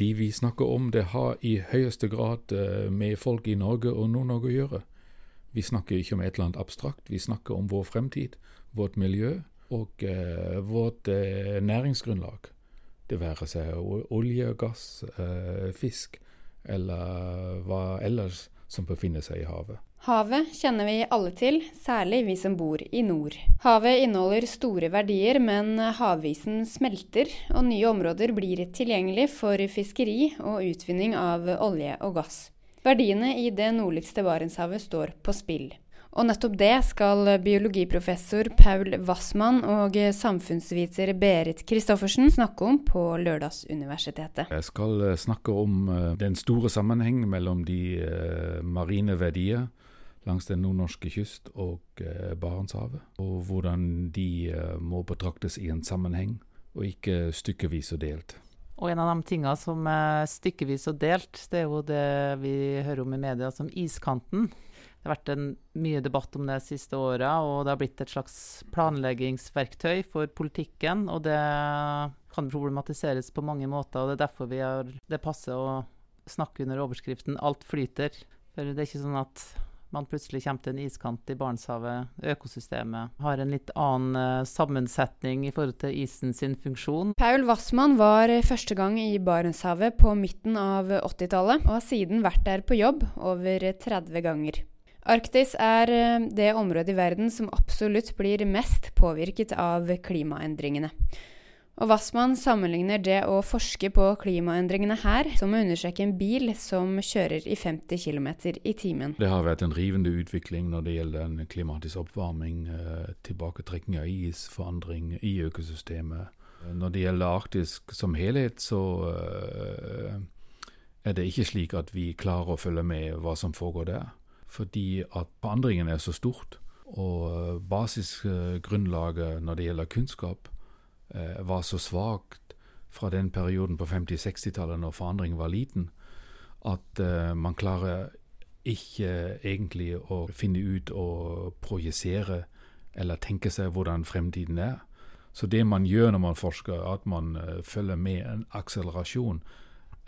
De vi snakker om, det har i høyeste grad eh, med folk i Norge og Nord-Norge å gjøre. Vi snakker ikke om et eller annet abstrakt, vi snakker om vår fremtid, vårt miljø og eh, vårt eh, næringsgrunnlag. Det være seg olje, gass, eh, fisk eller hva ellers som befinner seg i havet. Havet kjenner vi alle til, særlig vi som bor i nord. Havet inneholder store verdier, men havisen smelter, og nye områder blir tilgjengelig for fiskeri og utvinning av olje og gass. Verdiene i det nordligste Barentshavet står på spill. Og nettopp det skal biologiprofessor Paul Wassmann og samfunnsviter Berit Christoffersen snakke om på Lørdagsuniversitetet. Jeg skal eh, snakke om eh, den store sammenheng mellom de eh, marine verdier langs den nordnorske kyst og Barentshavet, og hvordan de må betraktes i en sammenheng, og ikke stykkevis og delt. Og en av de tingene som er stykkevis og delt, det er jo det vi hører om i media som iskanten. Det har vært en mye debatt om det de siste åra, og det har blitt et slags planleggingsverktøy for politikken. Og det kan problematiseres på mange måter, og det er derfor vi har, det passer å snakke under overskriften 'Alt flyter'. For det er ikke sånn at man plutselig kommer til en iskant i Barentshavet. Økosystemet har en litt annen uh, sammensetning i forhold til isen sin funksjon. Paul Wassmann var første gang i Barentshavet på midten av 80-tallet, og har siden vært der på jobb over 30 ganger. Arktis er eh, det området i verden som absolutt blir mest påvirket av klimaendringene. Og Wassmann sammenligner det å forske på klimaendringene her som å undersøke en bil som kjører i 50 km i timen. Det har vært en rivende utvikling når det gjelder klimatisk oppvarming, eh, tilbaketrekking av is, forandring i økosystemet. Når det gjelder Arktis som helhet, så eh, er det ikke slik at vi klarer å følge med hva som foregår der fordi at forandringen er så stort. Og basisgrunnlaget når det gjelder kunnskap, eh, var så svakt fra den perioden på 50-60-tallet når forandringen var liten, at man klarer ikke egentlig å finne ut og projisere eller tenke seg hvordan fremtiden er. Så det man gjør når man forsker, er at man følger med en akselerasjon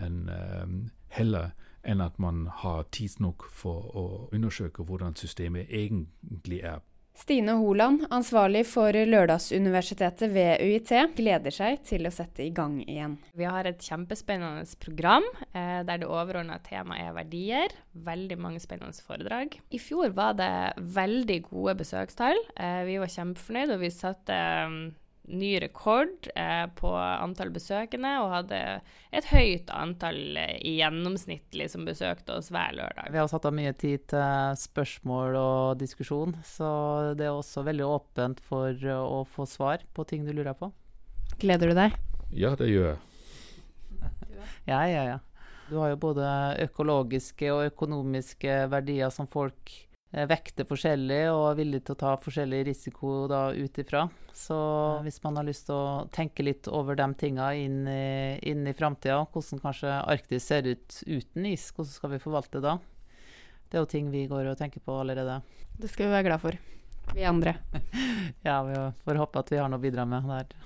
en, uh, heller enn at man har tid nok for å undersøke hvordan systemet egentlig er. Stine Holand, ansvarlig for Lørdagsuniversitetet ved UiT, gleder seg til å sette i gang igjen. Vi har et kjempespennende program eh, der det overordna temaet er verdier. Veldig mange spennende foredrag. I fjor var det veldig gode besøkstall. Eh, vi var kjempefornøyd, og vi satte eh, ny rekord eh, på antall besøkende, og hadde et høyt antall eh, i gjennomsnittlig som besøkte oss hver lørdag. Vi har satt av mye tid til spørsmål og diskusjon, så det er også veldig åpent for å få svar på ting du lurer på. Gleder du deg? Ja, det gjør jeg. ja, ja, ja. Du har jo både økologiske og økonomiske verdier som folk Eh, vekter forskjellig og er villig til å ta forskjellig risiko da ut ifra. Så hvis man har lyst til å tenke litt over de tinga inn i, inn i framtida, hvordan kanskje Arktis ser ut uten is, hvordan skal vi forvalte da? Det er jo ting vi går og tenker på allerede. Det skal vi være glad for, vi andre. ja, vi får håpe at vi har noe å bidra med der.